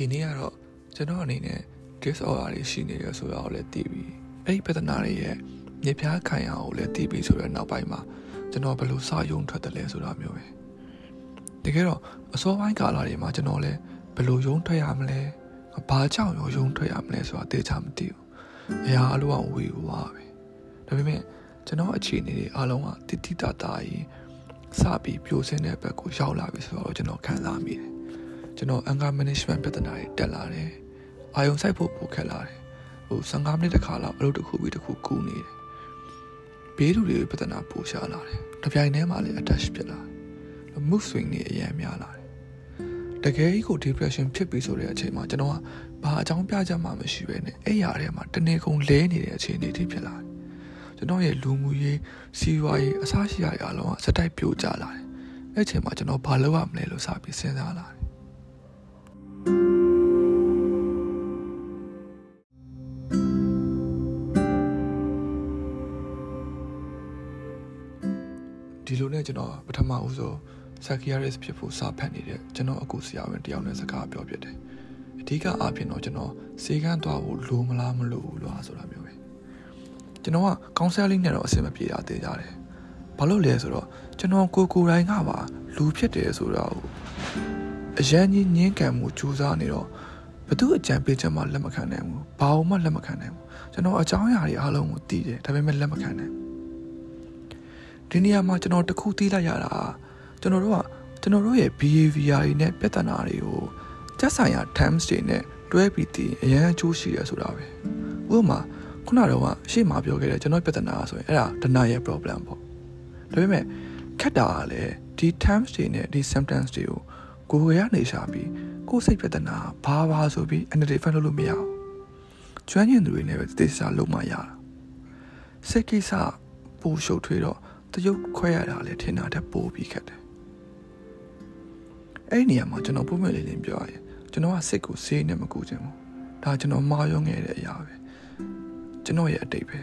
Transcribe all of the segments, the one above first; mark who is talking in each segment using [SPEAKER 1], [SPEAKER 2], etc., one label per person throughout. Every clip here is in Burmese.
[SPEAKER 1] ဒီနေ့ကတော့ကျွန်တော်အနေနဲ့ disorder တွေရှိနေရဆိုတော့လည်းသိပြီအဲ့ဒီပြဿနာတွေရဲ့မြေပြားခံရအောင်လည်းသိပြီဆိုတော့နောက်ပိုင်းမှာကျွန်တော်ဘယ်လိုစယုံထွက်တယ်လဲဆိုတာမျိုးပဲတကယ်တော့အစောပိုင်းကာလတွေမှာကျွန်တော်လည်းဘယ်လိုယုံထွက်ရမလဲဘာကြောင့်ရောယုံထွက်ရမလဲဆိုတာသိချာမသိဘူးအရာအလိုအောင်ဝေဝါပဲဒါပေမဲ့ကျွန်တော်အခြေအနေတွေအားလုံးကတိတိတတာကြီးစပြီးပြိုဆင်းတဲ့ဘက်ကိုရောက်လာပြီဆိုတော့ကျွန်တော်ခံစားမိတယ် ကျွန်တော် anger management ပြဿနာတွေတက်လာတယ်အာယုံစိုက်ဖို့ပိုခက်လာတယ်ဟို15မိနစ်တခါလောက်အလုပ်တစ်ခုပြီးတစ်ခုကူးနေတယ်ဘေးလူတွေပြဿနာပိုရှာလာတယ်တပြိုင်တည်းမှာလည်း attach ဖြစ်လာတယ် mood swing တွေအများများလာတယ်တကယ်ကြီးကို depression ဖြစ်ပြီဆိုတဲ့အချိန်မှာကျွန်တော်ကဘာအကြောင်းပြချက်မှမရှိဘဲနဲ့အဲ့ရထဲမှာတနေကုန်လဲနေတဲ့အခြေအနေတွေဖြစ်လာတယ်ကျွန်တော်ရဲ့လူမှုရေးစီးပွားရေးအစရှိရာအလုံးကစတိုက်ပြိုကျလာတယ်အဲ့ချိန်မှာကျွန်တော်ဘာလုပ်ရမလဲလို့စပြီးစဉ်းစားလာတယ် ဒီလိုနဲ့ကျွန်တော်ပထမဦးဆုံး psychiatrist ဖြစ်ဖို့စာဖတ်နေတဲ့ကျွန်တော်အကူဆရာဝန်တယောက်နဲ့စကားပြောပြတယ်အဓိကအားဖြင့်တော့ကျွန်တော်စေကန်းသွားဖို့လိုမလားမလိုဘူးလားဆိုတာမျိုးပဲကျွန်တော်က counseling နဲ့တော့အဆင်မပြေတာသိကြတယ်ဘာလို့လဲဆိုတော့ကျွန်တော်ကိုကိုတိုင်းကပါလူဖြစ်တယ်ဆိုတော့အရန်ကြီးညင်းကံမှုစူးစမ်းနေတော့ဘသူအကြံပေးချက်မှလက်မခံနိုင်ဘူးဘာမှလက်မခံနိုင်ဘူးကျွန်တော်အကြောင်းအရာတွေအားလုံးကိုသိတယ်ဒါပေမဲ့လက်မခံနိုင် ဒီနေရာမှာကျွန်တော်တခုသိလိုက်ရတာကျွန်တော်တို့ကကျွန်တော်တို့ရဲ့ behavior တွေနဲ့ပြဿနာတွေကိုတက်ဆိုင်ရာ terms တွေနဲ့တွဲပြီးသိအရင်အကျိုးရှိရဆိုတာပဲဥပမာခုနတော့ကရှေ့မှာပြောခဲ့တဲ့ကျွန်တော်ပြဿနာဆိုရင်အဲ့ဒါ denial problem ပေါ့ဒါပေမဲ့ခက်တာကလည်းဒီ terms တွေနဲ့ဒီ symptoms တွေကိုကိုယ်ရနေရှာပြီးကိုယ်စိတ်ပြဿနာဘာဘာဆိုပြီး identify လုပ်လို့မရဘူးကျွမ်းကျင်သူတွေနဲ့ပဲသိစားလုပ်မှရတာစိတ်ကိစ္စပိုရှုပ်ထွေးတော့ တရုပ်ခွဲရတာလည်းထင်တာတက်ပိုပြီးခက်တယ်အဲ့ဒီနေရာမှာကျွန်တော်ပုံမှန်လေးလေးပြောရရင်ကျွန်တော်ကစိတ်ကိုစေးနဲ့မကူချင်ဘူးဒါကျွန်တော်မာရုံငယ်တဲ့အရာပဲကျွန်တော်ရဲ့အတိတ်ပဲ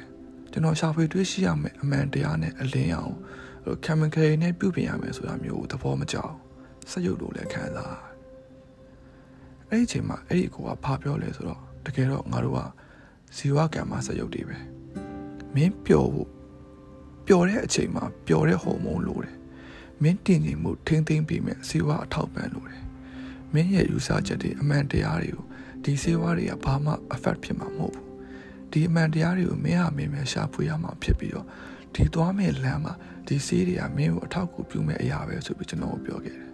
[SPEAKER 1] ကျွန်တော်ရှာဖွေတွေးရှိရမယ်အမှန်တရားနဲ့အလင်းအောင်ဟို chemical နဲ့ပြုပြင်ရမယ်ဆိုတာမျိုးသဘောမကျအောင်စက်ရုပ်လိုလည်းခံစားအဲ့ဒီအချိန်မှာအဲ့ဒီအကိုကဘာပြောလဲဆိုတော့တကယ်တော့ငါတို့ကဇီဝကံမစက်ရုပ်တွေပဲမင်းပျော်ဖို့ ပျော်တဲ့အချိန်မှာပျော်တဲ့ဟော်မုန်းလိုတယ်မင်းတင်ကြင်မှုထိမ့်သိမ့်ပြီးမဲ့ဇီဝအထောက်ပံ့လိုတယ်မင်းရဲ့ယူဆချက်တွေအမှန်တရားတွေကိုဒီဇီဝတွေကဘာမှ affect ဖြစ်မှာမဟုတ်ဘူးဒီအမှန်တရားတွေကိုမင်းဟာမင်းပဲရှာဖွေရမှာဖြစ်ပြီးတော့ဒီသွားမဲ့လမ်းမှာဒီဆေးတွေကမင်းကိုအထောက်အကူပြုမဲ့အရာပဲဆိုပြီးကျွန်တော်ပြောခဲ့တယ်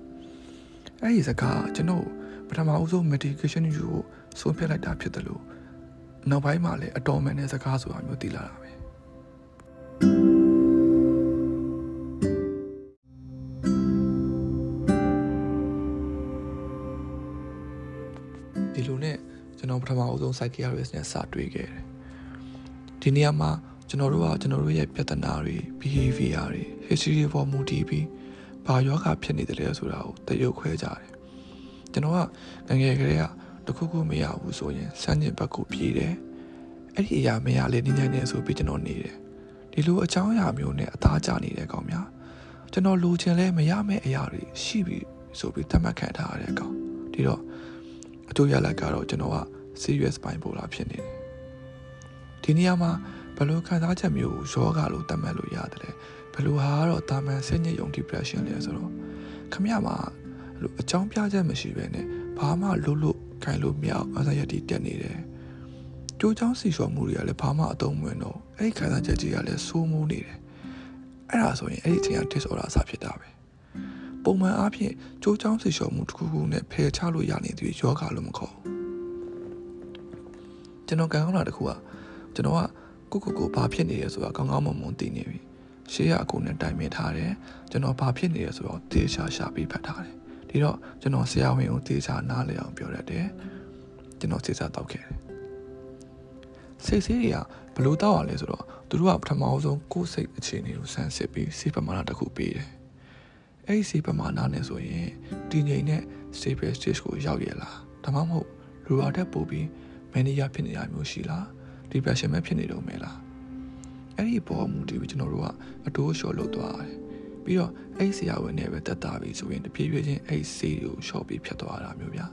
[SPEAKER 1] အဲ့ဒီစကားကျွန်တော်ပထမအဆုံး medication ယူဖို့ဆုံးဖြတ်လိုက်တာဖြစ်တယ်လို့နောက်ပိုင်းမှာလည်းအတော်မှန်တဲ့စကားဆိုတာမျိုးသိလာတာ ဒီလိုနဲ့ကျွန်တော်ပထမအဆုံး psychiatrist နဲ့စတွေ့ခဲ့တယ်ဒီနေရာမှာကျွန်တော်တို့ကကျွန်တော်တို့ရဲ့ပြဿနာတွေ behavior တွေ history တွေပေါ်မူတည်ပြီးဘာယောဂဖြစ်နေတယ်လဲဆိုတာကိုတရုပ်ခွဲကြတယ်ကျွန်တော်ကငငယ်ကလေးကတခုခုမရဘူးဆိုရင်စမ်းကျင်ဘက်ကိုပြေးတယ်အဲ့ဒီအရာမရလေနင်းနေနေဆိုပြီးကျွန်တော်နေတယ်ဒီလိုအကြောင်းအရာမျိုးနဲ့အသားကျနေတဲ့ကောင်များကျွန်တော်လိုချင်လဲမရမယ့်အရာတွေရှိပြီဆိုပြီးသတ်မှတ်ခံထားရတဲ့ကောင်ဒီတော့ အကျိုးရလဒ်ကတော့ကျွန်တော်က serious bipolar ဖြစ်နေတယ်ဒီနေရာမှာဘယ်လိုခံစားချက်မျိုးယောဂလို့သတ်မှတ်လို့ရတယ်လဲဘယ်လိုဟာကတော့တာမန်ဆင်းရဲယုံ depression လဲဆိုတော့ခမရမှာလို့အကြောင်းပြချက်မရှိဘဲနဲ့ဘာမှလုပ်လို့ခိုင်လို့မရအောင်အစရတီတက်နေတယ်ကြိုးချောင်းစီလျှော်မှုတွေကလည်းဘာမှအသုံးမဝင်တော့အဲ့ဒီခံစားချက်ကြီးကလည်းစိုးမိုးနေတယ်အဲ့ဒါဆိုရင်အဲ့ဒီအချိန်က disorder အစဖြစ်တာပဲ ပုံမှန်အားဖြင့်ကြိုးချောင်းစီလျှော်မှုတစ်ခုခုနဲ့ဖယ်ချလို့ရနေသူယောဂလို့မခေါ်ကျွန်တော်ကံကောင်းတာတစ်ခုကကျွန်တော်ကကိုကိုကိုဘာဖြစ်နေရဆိုတာကောင်းကောင်းမွန်မွန်သိနေပြီရှေးရအကူနဲ့တိုင်ပင်ထားတယ်ကျွန်တော်ဘာဖြစ်နေရဆိုတော့တေချာရှာပြီးဖတ်ထားတယ်ဒီတော့ကျွန်တော်ဆရာဝန်ကိုတေချာနားလည်အောင်ပြောရတယ်ကျွန်တော်စေစာတောက်ခဲ့တယ်စိတ်ဆေးတွေကဘလို့တောက်ရလဲဆိုတော့သူတို့ကပထမဆုံးကိုယ်စိတ်အခြေအနေကိုစမ်းစစ်ပြီးစိတ်ပမာဏတစ်ခုပေးတယ် အဲ့ဒီစိတ်ပမာဏနဲ့ဆိုရင်တည်ငြိမ်တဲ့ stable stage ကိုရောက်ရလားဒါမှမဟုတ်လူပါတက်ပို့ပြီး manager ဖြစ်နေရမျိုးရှိလား depression ပဲဖြစ်နေတော့မယ်လားအဲ့ဒီပေါ်မူတည်ပြီးကျွန်တော်တို့ကအတိုးလျှော်လုပ်သွားတယ်ပြီးတော့အဲ့ဆရာဝန်နဲ့ပဲတက်တာပြီဆိုရင်တပြေးပြေးချင်းအဲ့ဆေးတွေကိုလျှော့ပြီးဖြတ်သွားတာမျိုးဗျာ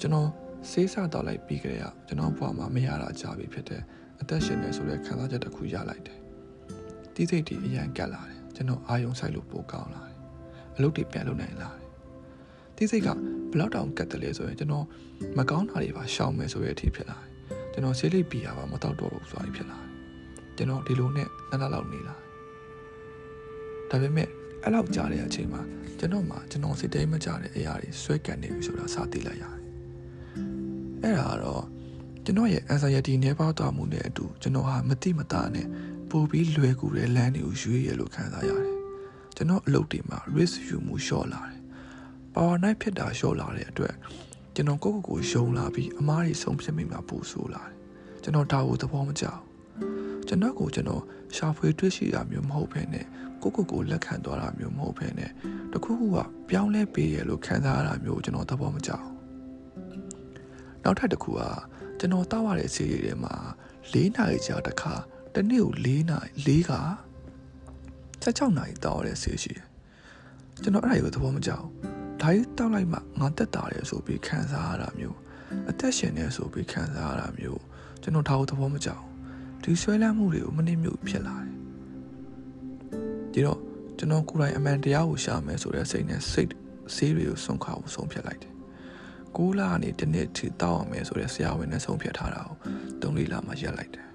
[SPEAKER 1] ကျွန်တော်ဆေးစတော့လိုက်ပြီးကြရကျွန်တော်ဘဝမှာမရတာကြာပြီဖြစ်တဲ့အသက်ရှင်နေဆိုတဲ့ခံစားချက်တစ်ခုရလိုက်တယ်တီးစိတ်တီအရန်ကတ်လာတယ် ကျွန်တော်အာယုံဆိုင်လို့ပိုကောင်းလာတယ်အလုပ်တွေပြန်လုပ်နိုင်လာတယ်တီးစိတ်ကဘလောက်တောင်ကတ်တယ်လဲဆိုရင်ကျွန်တော်မကောင်းတာတွေပါရှောင်မယ်ဆိုတဲ့အထိဖြစ်လာတယ်ကျွန်တော်ဆေးလိပ်ပီရပါမတော့တော့ဘူးဆိုတာဖြစ်လာတယ်ကျွန်တော်ဒီလိုနဲ့နှစ်လလောက်နေလာဒါပေမဲ့အဲ့လောက်ကြာတဲ့အချိန်မှာကျွန်တော်မှကျွန်တော်စိတ်တိုင်းမကြတဲ့အရာတွေဆွဲကန်နေပြီဆိုတာစသိလိုက်ရတယ်အဲ့ဒါကတော့ကျွန်တော်ရဲ့ anxiety နဲ့ပေါသွားမှုနဲ့အတူကျွန်တော်ဟာမတိမတာနဲ့ ပိုပြီးလွယ်ကူတဲ့လမ်းတွေကိုရွေးရလို့ခံစားရတယ်ကျွန်တော်အလုပ်တွေမှာ risk ယူမှုလျှော့လာတယ် power night ဖြစ်တာလျှော့လာတဲ့အတွက်ကျွန်တော်ကိုယ့်ကိုယ်ကိုယုံလာပြီးအမားတွေဆုံးဖြတ်မိမှာပိုဆိုးလာတယ်ကျွန်တော်ဒါကိုသဘောမကျဘူးကျွန်တော်ကိုကျွန်တော်ရှာဖွေတွေ့ရှိတာမျိုးမဟုတ်ဘဲနဲ့ကိုကိုကိုလက်ခံသွားတာမျိုးမဟုတ်ဘဲနဲ့တခုခုကပြောင်းလဲပေးရလို့ခံစားရတာမျိုးကျွန်တော်သဘောမကျဘူးနောက်ထပ်တစ်ခုကကျွန်တော်တောက်ရတဲ့စီးရီတွေမှာ၄နာရီကြာတစ်ခါ တနေ့ကို၄နာရီ၄က16နာရီတောက်ရတဲ့စီးရှိတယ်ကျွန်တော်အဲ့ဒါကိုသဘောမကျဘူးဒါကြီးတောက်လိုက်မှငါတက်တာတယ်ဆိုပြီးခံစားရတာမျိုးအသက်ရှင်နေဆိုပြီးခံစားရတာမျိုးကျွန်တော်ဒါကိုသဘောမကျဘူးဒီဆွဲလန်းမှုတွေကိုမနစ်မြုပ်ဖြစ်လာတယ်ဒီတော့ကျွန်တော်ကိုယ်တိုင်အမှန်တရားကိုရှာမယ်ဆိုတဲ့စိတ်နဲ့စိတ်ဆေးတွေကိုဆုံးခါဖို့ဆုံးဖြတ်လိုက်တယ်ကိုးလာကနေတနေ့ထိတောက်အောင်မယ်ဆိုတဲ့ဆရာဝန်နဲ့ဆုံးဖြတ်ထားတာကိုသုံးလေးလမှရက်လိုက်တယ်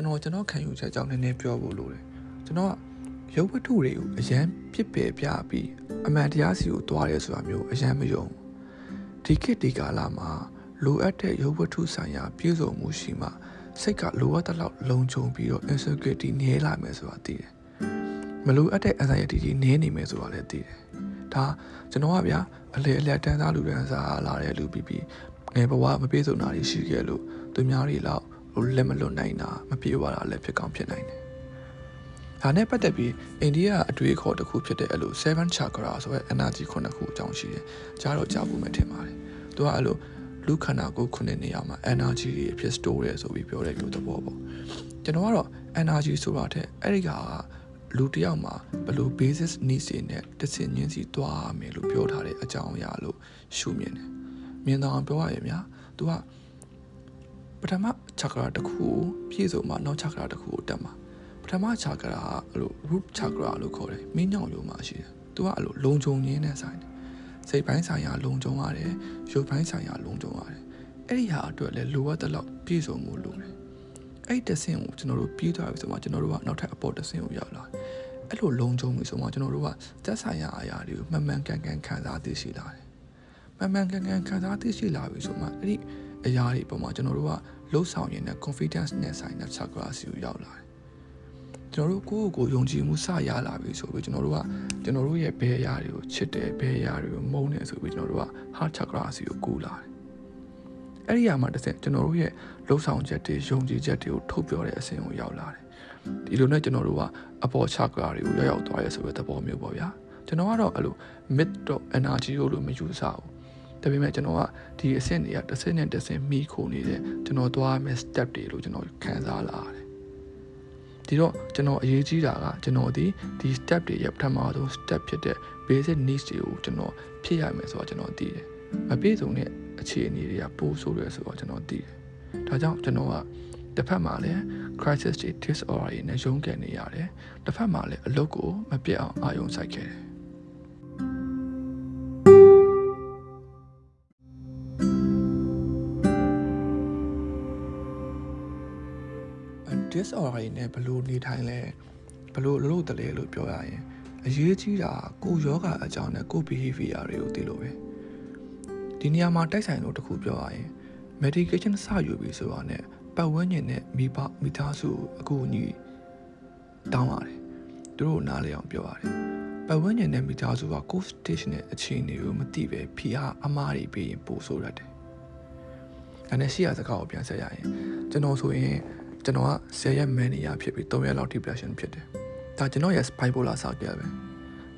[SPEAKER 1] ကျွန်တော်ကျွန်တော်ခံယူချက်ကြောင့်နည်းနည်းပြောဖို့လိုတယ်ကျွန်တော်ကရုပ်ဝတ္ထုတွေကိုအရန်ပြစ်ပယ်ပြပြီးအမှန်တရားစီကိုတွားရဲဆိုတာမျိုးအရန်မယုံဒီခေတ်ဒီကာလမှာလိုအပ်တဲ့ရုပ်ဝတ္ထုဆိုင်ရာပြည့်စုံမှုရှိမှစိတ်ကလိုအပ်တဲ့လောက်လုံခြုံပြီးတော့ insecurity နည်းလာမယ်ဆိုတာသိတယ်မလိုအပ်တဲ့ anxiety ကြီးနည်းနေမယ်ဆိုတာလည်းသိတယ်ဒါကျွန်တော်ကဗျာအလေအလတ်တန်းသားလူတန်းစားလာတဲ့လူပြီးပြီးငယ်ဘဝမပြေဆုံးတာတွေရှိခဲ့လို့သူများတွေလောက် လက်မလွတ်နိုင်တာမပြေဝတာလည်းဖြစ်ကောင်းဖြစ်နိုင်တယ်ဒါနဲ့ပတ်သက်ပြီးအိန္ဒိယအတွေ့အခေါ်တစ်ခုဖြစ်တဲ့အဲ့လို7 chakra ဆိုတဲ့ energy ခုနှစ်ခုအကြောင်းရှိတယ်။ကြားတော့ကြားဖို့မထင်ပါတယ်။သူကအဲ့လိုလူခန္ဓာကိုယ်ခုနှစ်နေရာမှာ energy တွေအဖြစ် store ရဲဆိုပြီးပြောတဲ့မျိုးသဘောပေါ့။ကျွန်တော်ကတော့ energy ဆိုတာတဲ့အဲ့ဒီကလူတယောက်မှာဘယ်လို basis needs တွေနဲ့တဆင်ချင်းစီတွားမယ်လို့ပြောထားတဲ့အကြောင်းအရာလို့ရှုမြင်တယ်။မြင်တော့ပြောရရင်များ तू က ပထမ chakra တစ်ခုကိုပြည့်စုံမှနောက် chakra တစ်ခုကိုတက်မှာထမချာကရာအဲ့လို root chakra လို့ခေါ်တယ်မင်းညောင်ရုံမှာရှိတယ်သူကအဲ့လိုလုံခြုံရင်းနဲ့ဆိုင်တယ်စိတ်ပိုင်းဆိုင်ရာလုံခြုံရတယ်ရုပ်ပိုင်းဆိုင်ရာလုံခြုံရတယ်အဲ့ဒီဟာအတွက်လည်းလိုအပ်တဲ့လောက်ပြည့်စုံမှုလိုတယ်အဲ့ဒီတဆင့်ကိုကျွန်တော်တို့ပြီးသွားပြီဆိုမှကျွန်တော်တို့ကနောက်ထပ်အပေါ်တဆင့်ကိုရောက်လာအဲ့လိုလုံခြုံပြီဆိုမှကျွန်တော်တို့ကသက်ဆိုင်ရာအရာတွေကိုမှန်မှန်ကန်ကန်ခံစားသိရှိလာတယ် မှန်မှန်ကန်ကန်ခံစားသိရှိလာပြီဆိုမှအဲ့ဒီအရာတွေပေါ်မှာကျွန်တော်တို့ကလှုပ်ဆောင်ရင်းနဲ့ confidence နဲ့ဆိုင်တဲ့ chakra စီကိုရောက်လာတယ်ကျွန်တော်တို့ကိုယ့်ကိုယ်ယုံကြည်မှုစရလာပြီဆိုပြီးကျွန်တော်တို့ကကျွန်တော်တို့ရဲ့ဘယ်အရာတွေကိုချစ်တယ်ဘယ်အရာတွေကိုမုန်းတယ်ဆိုပြီးကျွန်တော်တို့က heart chakra စီကိုကူးလာတယ်အဲ့ဒီအရာမှာတစ်ဆင့်ကျွန်တော်တို့ရဲ့လှုပ်ဆောင်ချက်တွေယုံကြည်ချက်တွေကိုထုတ်ပြောတဲ့အဆင့်ကိုရောက်လာတယ်ဒီလိုနဲ့ကျွန်တော်တို့ကအပေါ် chakra တွေကိုရောက်ရောက်သွားရဲဆိုတဲ့သဘောမျိုးပေါ့ဗျာကျွန်တော်ကတော့အဲ့လို mid တော့ energy ကိုလို့မယူဆဘူး ဒါပေမဲ့ကျွန်တော်ကဒီအဆင့်တွေကတစ်ဆင့်နဲ့တစ်ဆင့်မိခိုနေတဲ့ကျွန်တော်သွားမယ့် step တွေလို့ကျွန်တော်ခံစားလာတယ်ဒီတော့ကျွန်တော်အရေးကြီးတာကကျွန်တော်ဒီဒီ step တွေရဲ့ပထမဆုံး step ဖြစ်တဲ့ basic needs တွေကိုကျွန်တော်ဖြည့်ရမယ်ဆိုတော့ကျွန်တော်သိတယ်မပြည့်စုံတဲ့အခြေအနေတွေကပိုးဆိုးတယ်ဆိုတော့ကျွန်တော်သိတယ်ဒါကြောင့်ကျွန်တော်ကတစ်ဖက်မှာလည်း crisis တွေ disorder တွေနဲ့ရုန်းကန်နေရတယ်တစ်ဖက်မှာလည်းအလုပ်ကိုမပြတ်အောင်အာရုံစိုက်ခဲ့တယ် disorder တွေနဲ့ဘလို့နေထိုင်လဲဘလို့လလို့တလဲလို့ပြောရရင်အရေးကြီးတာကိုယောဂအကြောင်းနဲ့ကို behavior တွေကိုသိလို့ပဲဒီနေရာမှာတိုက်ဆိုင်လို့တခုပြောရရင် medication စယူပြီဆိုတာနဲ့ပတ်ဝန်းကျင်နဲ့မိဘမိသားစုအကူအညီတောင်းရတယ်သူတို့နားလည်အောင်ပြောရတယ်ပတ်ဝန်းကျင်နဲ့မိသားစုက co station နဲ့အခြေအနေကိုမသိပဲဖိအားအမားတွေပေးရင်ပိုဆိုးရတယ်ဒါနဲ့ရှိရစကားကိုပြန်ဆက်ရရင်ကျွန်တော်ဆိုရင် ကျွန်တော်က10ရက် manager ဖြစ်ပြီး3ရက်လောက် depression ဖြစ်တယ်ဒါကျွန်တော်ရဲ့ bipolar ဆောက်ကြပဲ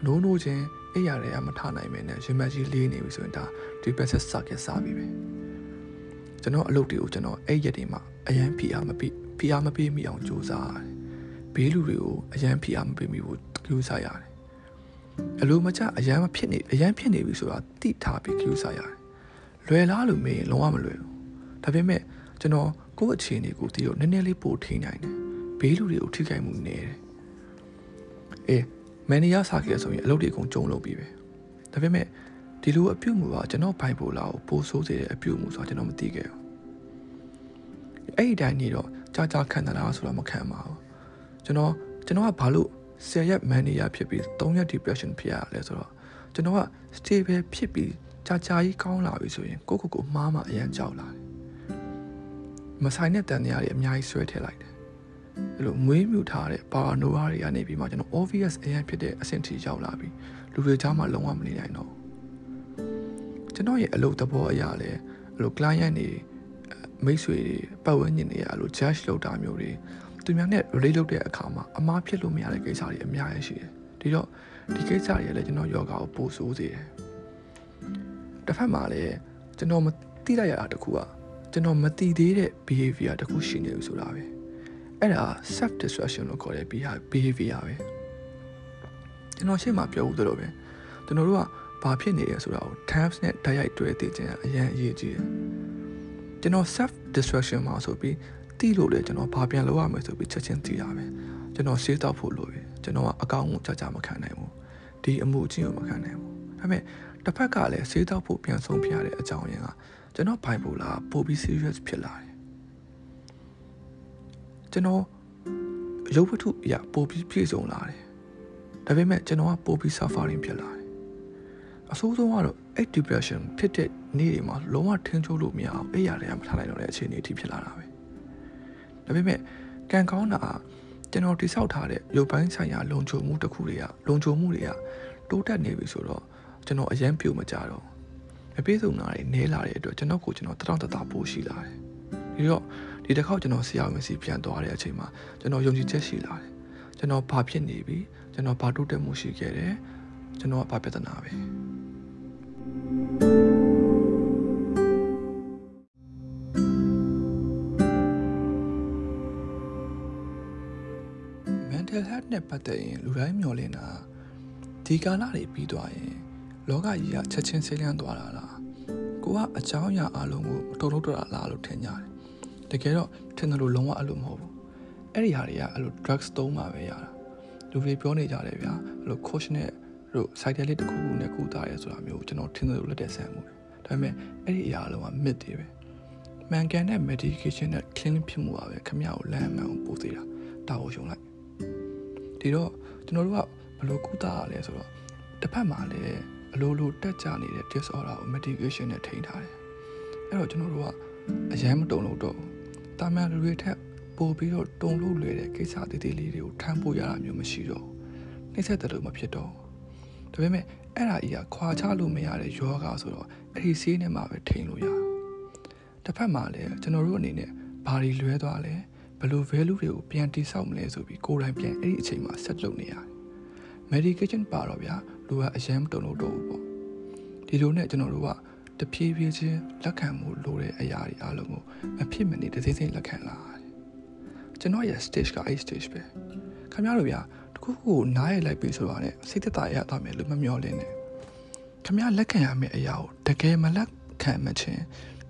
[SPEAKER 1] နိုးနိုးချင်းအိပ်ရတဲ့မထနိုင်မင်းနဲ့ရင်မကြီးလေးနေပြီဆိုရင်ဒါ depression ဆောက်ကြစပြီပဲကျွန်တော်အလုပ်တွေကိုကျွန်တော်အဲ့ရက်တွေမှာအရန်ဖိအားမပိဖဖိအားမပေးမိအောင်ကြိုးစားရတယ်ဘေးလူတွေကိုအရန်ဖိအားမပေးမိဘူးကြိုးစားရတယ်အလိုမကျအရန်မဖြစ်နေအရန်ဖြစ်နေပြီဆိုတာတိထားပြီးကြိုးစားရတယ်လွယ်လားလို့မေးရင်လုံးဝမလွယ်ဘူးဒါပေမဲ့ ကျွန်တော်ကိုယ့်အခြေအနေကိုတီးတော့နည်းနည်းလေးပိုထိနိုင်တယ်ဘေးလူတွေကိုထိခိုက်မှုနေတယ်အေးမန်နီယာစားခဲ့ဆိုရင်အလုပ်တွေအကုန်ကြုံလုပ်ပြီးပဲဒါပေမဲ့ဒီလိုအပြုတ်မှုကကျွန်တော်ဘိုင်ပိုလာကိုပိုဆိုးစေတဲ့အပြုတ်မှုဆိုတာကျွန်တော်မသိခဲ့ဘူးအဲ့ဒီတိုင်းနေတော့ကြာကြာခံတာလားဆိုတော့မခံပါဘူးကျွန်တော်ကျွန်တော်ကဘာလို့10ရက်မန်နီယာဖြစ်ပြီး3ရက် depression ဖြစ်ရလဲဆိုတော့ကျွန်တော်က stable ဖြစ်ပြီးကြာကြာကြီးကောင်းလာပြီဆိုရင်ကိုကိုကိုမားမှအရန်ကြောက်လာတယ် မဆိုင်တဲ့တန်တရားတွေအများကြီးဆွဲထည့်လိုက်တယ်အဲ့လိုမွေးမြူထားတဲ့ paranoia တွေကနေပြီးမှကျွန်တော် obvious အရင်ဖြစ်တဲ့အဆင့်ထိရောက်လာပြီလူတွေကြားမှာလုံးဝမနေနိုင်တော့ကျွန်တော်ရဲ့အလုပ်သဘောအရာလဲအဲ့လို client တွေမိတ်ဆွေတွေပတ်ဝန်းကျင်တွေအဲ့လို judge လုပ်တာမျိုးတွေသူများနဲ့ relate လုပ်တဲ့အခါမှာအမားဖြစ်လို့မရတဲ့ကိစ္စတွေအများကြီးရှိတယ်ဒီတော့ဒီကိစ္စတွေလည်းကျွန်တော်ယောဂါကိုပို့ဆိုးစေတယ်တစ်ဖက်မှာလည်းကျွန်တော်မသိလိုက်ရတာတခုက ကျွန်တော်မသိသေးတဲ့ behavior တခုရှိနေပြီဆိုတာပဲအဲ့ဒါ self destruction လို့ခေါ်တဲ့ behavior ပဲကျွန်တော်ရှေ့မှာပြောဦးသလိုပဲကျွန်တော်တို့ကဘာဖြစ်နေလဲဆိုတာကို tabs နဲ့တိုက်ရိုက်တွေ့သိခြင်းအရင်အရေးကြီးတယ်ကျွန်တော် self destruction မှာဆိုပြီးတိလို့လေကျွန်တော်ဘာပြန်လုပ်ရမလဲဆိုပြီးချက်ချင်းသိတာပဲကျွန်တော်ရှေးတောက်ဖို့လိုပြီကျွန်တော်ကအကောင့်ကိုကြာကြာမခံနိုင်ဘူးဒီအမှုအချင်းကိုမခံနိုင်ဘူးဒါပေမဲ့တစ်ဖက်ကလည်းရှေးတောက်ဖို့ပြန်ဆုံးပြရတဲ့အကြောင်းရင်းက ကျွန်တော် bipolar ပိုပြီး serious ဖြစ်လာတယ်ကျွန်တော်ရုပ်ဝတ္ထုအရာပိုပြီးပြည့်စုံလာတယ်ဒါပေမဲ့ကျွန်တော်ကပိုပြီး suffering ဖြစ်လာတယ်အဆိုးဆုံးကတော့အဲ့ depression ဖြစ်တဲ့နေ့တွေမှာလုံးဝထင်းချိုးလို့မရအောင်အဲ့ရတွေကမထားနိုင်တော့တဲ့အခြေအနေအထိဖြစ်လာတာပဲဒါပေမဲ့ကံကောင်းတာကျွန်တော်တိဆောက်ထားတဲ့ရုပ်ပိုင်းဆိုင်ရာလုံခြုံမှုတစ်ခုတွေကလုံခြုံမှုတွေကတိုးတက်နေပြီဆိုတော့ကျွန်တော်အရန်ပြိုမကြတော့ အပြည့်စုံတာတွေနဲလာတဲ့အတွက်ကျွန်တော်ကိုကျွန်တော်တတောင့်တတပိုးရှိလာတယ်ဒီတော့ဒီတစ်ခေါက်ကျွန်တော်ဆရာဝန်စီပြန်သွားတဲ့အချိန်မှာကျွန်တော်ယုံကြည်ချက်ရှိလာတယ်ကျွန်တော်ဘာဖြစ်နေပြီကျွန်တော်ဘာတိုးတက်မှုရှိခဲ့တယ်ကျွန်တော်ကဘာပြဿနာပဲ mental health နဲ့ပတ်သက်ရင်လူတိုင်းမျှော်လင့်တာဒီကာလတွေပြီးသွားရင် လောကကြီးကချက်ချင်းဆေးလျန်းသွားတာလားကိုကအကြောင်းအရာအလုံးကိုမတုံ့တော့တာလားလို့ထင်ကြတယ်တကယ်တော့ထင်တယ်လို့လုံးဝအဲ့လိုမဟုတ်ဘူးအဲ့ဒီဟာတွေကအဲ့လို drugs သုံးမှပဲရတာလူတွေပြောနေကြတယ်ဗျာအဲ့လို coach နဲ့တို့ site လေးတစ်ခုခုနဲ့ကုသရဲဆိုတာမျိုးကျွန်တော်ထင်တယ်လို့လက်တဲ့ဆန်မှုဒါပေမဲ့အဲ့ဒီအရာအလုံးက myth တွေပဲမှန်ကန်တဲ့ medication နဲ့ clean ဖြစ်မှုပါပဲခမရကိုလမ်းမှန်ကိုပို့သေးတာတာကိုရှုံလိုက်ဒီတော့ကျွန်တော်တို့ကဘယ်လိုကုသရလဲဆိုတော့တစ်ဖက်မှာလည်း အလိုလိုတက်ကြနေတဲ့ disorder ကို medication နဲ့ထိန်းထားတယ်အဲ့တော့ကျွန်တော်တို့ကအရန်မတုံလို့တော့တာမန်လူတွေထက်ပို့ပြီးတော့တုံလို့လွယ်တဲ့ကိစ္စသေးသေးလေးတွေကိုထမ်းဖို့ရတာမျိုးမရှိတော့နှိမ့်ဆက်တယ်လို့မဖြစ်တော့ဒါပေမဲ့အဲ့ဒါကြီးကခွာချလို့မရတဲ့ယောဂဆိုတော့အဲ့ဒီဆေးနဲ့မှပဲထိန်းလို့ရတစ်ဖက်မှာလည်းကျွန်တော်တို့အနေနဲ့ဘာတွေလွဲသွားလဲဘယ်လို value တွေကိုပြန်တိဆောက်မလဲဆိုပြီးကိုယ်တိုင်ပြန်အဲ့ဒီအချိန်မှာ set လုပ်နေရတယ် medication ပါတော့ဗျာ လူကအရန်မတုံလို့တော့ဘူးပေါ့ဒီလိုနဲ့ကျွန်တော်တို့ကတဖြည်းဖြည်းချင်းလက်ခံမှုလိုတဲ့အရာတွေအားလုံးကိုမဖြစ်မနေတစ်စိမ့်စိမ့်လက်ခံလာတယ်ကျွန်တော်ရဲ့ stage ကအဲ့ stage ပဲခင်ဗျားတို့ဗျာတခုခုနားရလိုက်ပြီဆိုတာနဲ့စိတ်သက်သာရသွားမယ်လို့မမျှော်လင့်နဲ့ခင်ဗျားလက်ခံရမယ့်အရာကိုတကယ်မလက်ခံမချင်း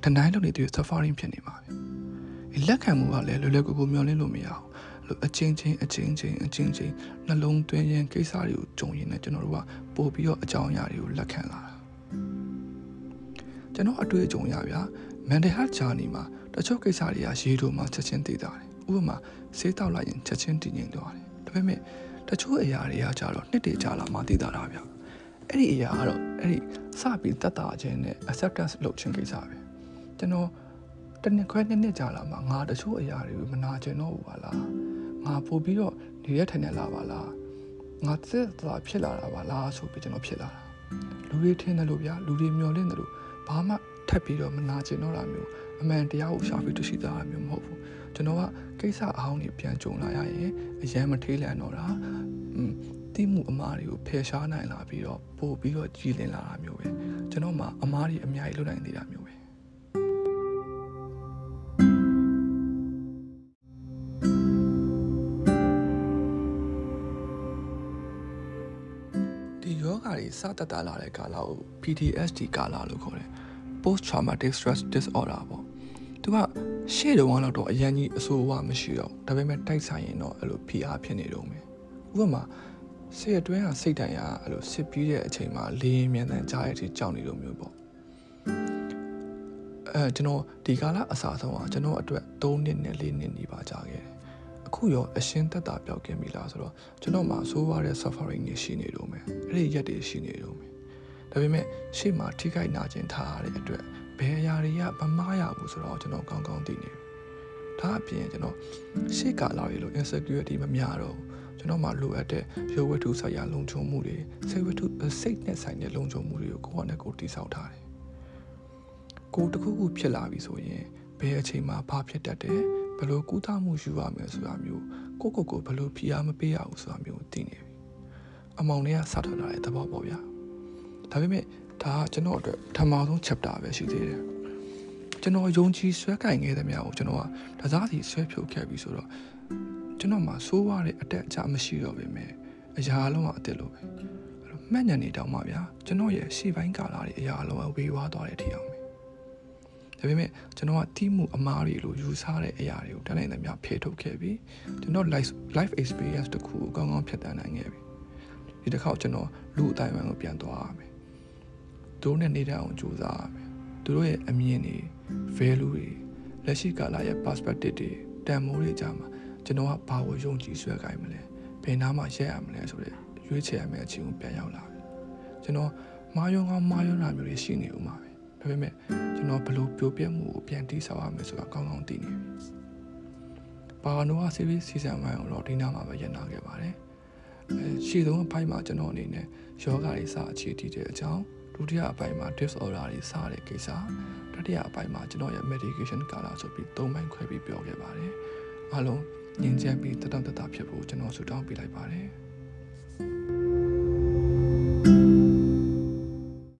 [SPEAKER 1] တနိုင်လို့နေတဲ့ suffering ဖြစ်နေမှာပဲလက်ခံမှုကလည်းလွယ်လွယ်ကူကူမျှော်လင့်လို့မရအောင်လို့ အချင်းချင်းအချင်းချင်းအချင်းချင်းနှလုံးသွင်းရင်ကိစ္စတွေကိုကြုံရင်လည်းကျွန်တော်တို့ကပို့ပြီးတော့အကြောင်းအရာတွေကိုလက်ခံလာတာကျွန်တော်အတွေ့အကြုံရဗျာ mental health journey မှာတချို့ကိစ္စတွေကရေးတို့မှချက်ချင်းသိတာတယ်ဥပမာဆေးတောက်လိုက်ရင်ချက်ချင်းတည်ငြိမ်သွားတယ်ဒါပေမဲ့တချို့အရာတွေကကြတော့နှစ်တည်ကြလာမှသိတာတာဗျာအဲ့ဒီအရာကတော့အဲ့ဒီစပြီးတတ်တာခြင်းနဲ့ acceptance လုပ်ခြင်းကိစ္စပဲကျွန်တော်တနစ်ခွဲနှစ်နှစ်ကြာလာမှငါတချို့အရာတွေကိုမနာကျင်တော့ဘူးပါလား ငါပို့ပြီးတော့နေရထိုင်နေလာပါလားငါသက်သာဖြစ်လာတာပါလားဆိုပြီးကျွန်တော်ဖြစ်လာတာလူတွေထင်တယ်လို့ဗျာလူတွေမျောလင့်တယ်လို့ဘာမှထပ်ပြီးတော့မနာကျင်တော့တာမျိုးအမှန်တရားကိုရှာပြီးတွေ့ရှိတာမျိုးမဟုတ်ဘူးကျွန်တော်ကကိစ္စအဟောင်းတွေပြန်ကြုံလာရရင်အရန်မထေးလန်တော့တာอืมတိမှုအမားတွေကိုဖယ်ရှားနိုင်လာပြီးတော့ပို့ပြီးတော့ကြည်လင်လာတာမျိုးပဲကျွန်တော်မှအမားတွေအများကြီးလုပ်နိုင်သေးတာမျိုးပဲ စတက်တာလာတဲ့ကာလကို PTSD ကာလလို့ခေါ်တယ် post traumatic stress disorder ပေါ့သူကရှေ့တုန်းကတော့အရင်ကြီးအဆိုးအဝမရှိတော့ဒါပေမဲ့တိုက်ဆိုင်ရင်တော့အဲ့လို PR ဖြစ်နေတော့မယ်ဥပမာဆေးအတွင်းကစိတ်တန်ရအဲ့လိုစစ်ပြီးတဲ့အချိန်မှာလေရင်မြန်တန်ကြားရတဲ့အထိကြောက်နေလို့မျိုးပေါ့အဲကျွန်တော်ဒီကာလအစားဆုံးอ่ะကျွန်တော်အတွက်3နှစ်နဲ့4နှစ်နေပါကြာခဲ့တယ် အခုရောအရှင်းသက်တာပြောက်ကင်းပြီလားဆိုတော့ကျွန်တော်မှာဆိုးရတဲ့ suffering တွေရှိနေတော့မယ်အဲ့ဒီရက်တွေရှိနေတော့မယ်ဒါပေမဲ့ရှေ့မှာထိခိုက်နာကျင်ထားရတဲ့အတွက်ဘယ်အရာတွေကမမားရဘူးဆိုတော့ကျွန်တော်ကောင်းကောင်းသိနေပြီဒါအပြင်ကျွန်တော်ရှေ့ကာလတွေလို့ insecurity မများတော့ကျွန်တော်မှလိုအပ်တဲ့ရုပ်ဝတ္ထုဆိုင်ရာလုံခြုံမှုတွေစိတ်ဝတ္ထုစိတ်နဲ့ဆိုင်တဲ့လုံခြုံမှုတွေကိုကိုယ့်ဟာနဲ့ကိုယ်တည်ဆောက်ထားတယ်ကိုတခုခုဖြစ်လာပြီဆိုရင်ဘယ်အချိန်မှာဘာဖြစ်တတ်တယ် ဘယ်လိုကုသမှုယူရမယ်ဆိုတာမျိုးကိုကိုကိုဘယ်လိုဖိအားမပေးရဘူးဆိုတာမျိုးသိနေပြီအမောင်တွေကစထွက်လာတဲ့သဘောပေါ့ဗျာဒါပေမဲ့ဒါကကျွန်တော်အတွက်ပထမဆုံး chapter ပဲရှိသေးတယ်ကျွန်တော်ယုံကြည်ဆွဲကင်ခဲ့တဲ့များကိုကျွန်တော်ကဒါစားစီဆွဲဖြုတ်ခဲ့ပြီဆိုတော့ကျွန်တော်မှာစိုးရတဲ့အတက်အကျမရှိတော့ပေမဲ့အရာလုံးကအတက်လို့ပဲအဲ့လိုမှတ်ညံနေတောင်မှဗျာကျွန်တော်ရဲ့ရှေ့ပိုင်းကာလာတွေအရာလုံးကဝေဝါးသွားတဲ့အထိအောင်ပဲ ဒါပေမဲ့ကျွန်တော်ကတီးမှုအမားတွေလို့ယူဆတဲ့အရာတွေကိုတန်းနိုင်သမျှဖယ်ထုတ်ခဲ့ပြီးကျွန်တော် life life experience တခုကိုကောင်းကောင်းဖြတ်သန်းနိုင်ခဲ့ပြီဒီတစ်ခေါက်ကျွန်တော်လူအတိုင်းအဝန်ကိုပြန်သွားရမယ်သူတို့နဲ့နေတဲ့အောင်ကြိုးစားရမယ်သူတို့ရဲ့အမြင်တွေ value တွေလက်ရှိကာလရဲ့ perspective တွေတန်မိုးတွေကြားမှာကျွန်တော်ကဘာကိုယုံကြည်ဆွဲခိုင်းမလဲဘယ်နားမှာရက်ရမလဲဆိုတဲ့ရွေးချယ်ရမယ့်အချိန်ကိုပြန်ရောက်လာပြီကျွန်တော်မာယုံကောင်းမာယုံလာမျိုးတွေရှိနေဦးမှာပဲဒါပေမဲ့ ကျွန်တော်ဘလို့ပြိုပြက်မှုကိုပြန်တိဆောက်ရမယ်ဆိုတာကောင်းကောင်းသိနေပြီပါနိုဝါစီဗီစီဇန်1ကိုတော့ဒီနားမှာပဲရနာခဲ့ပါတယ်အဲရှေ့ဆုံးအပိုင်းမှာကျွန်တော်အနေနဲ့ယောဂတွေစအခြေတည်တဲ့အကြောင်းဒုတိယအပိုင်းမှာ disorder တွေစတဲ့ကိစ္စတတိယအပိုင်းမှာကျွန်တော်ရဲ့ medication ကာလဆိုပြီး၃ပိုင်းခွဲပြီးပြောခဲ့ပါတယ်အားလုံးငြင်းချမ်းပြီးတတတတဖြစ်ဖို့ကျွန်တော်ဆုတောင်းပေးလိုက်ပါတယ်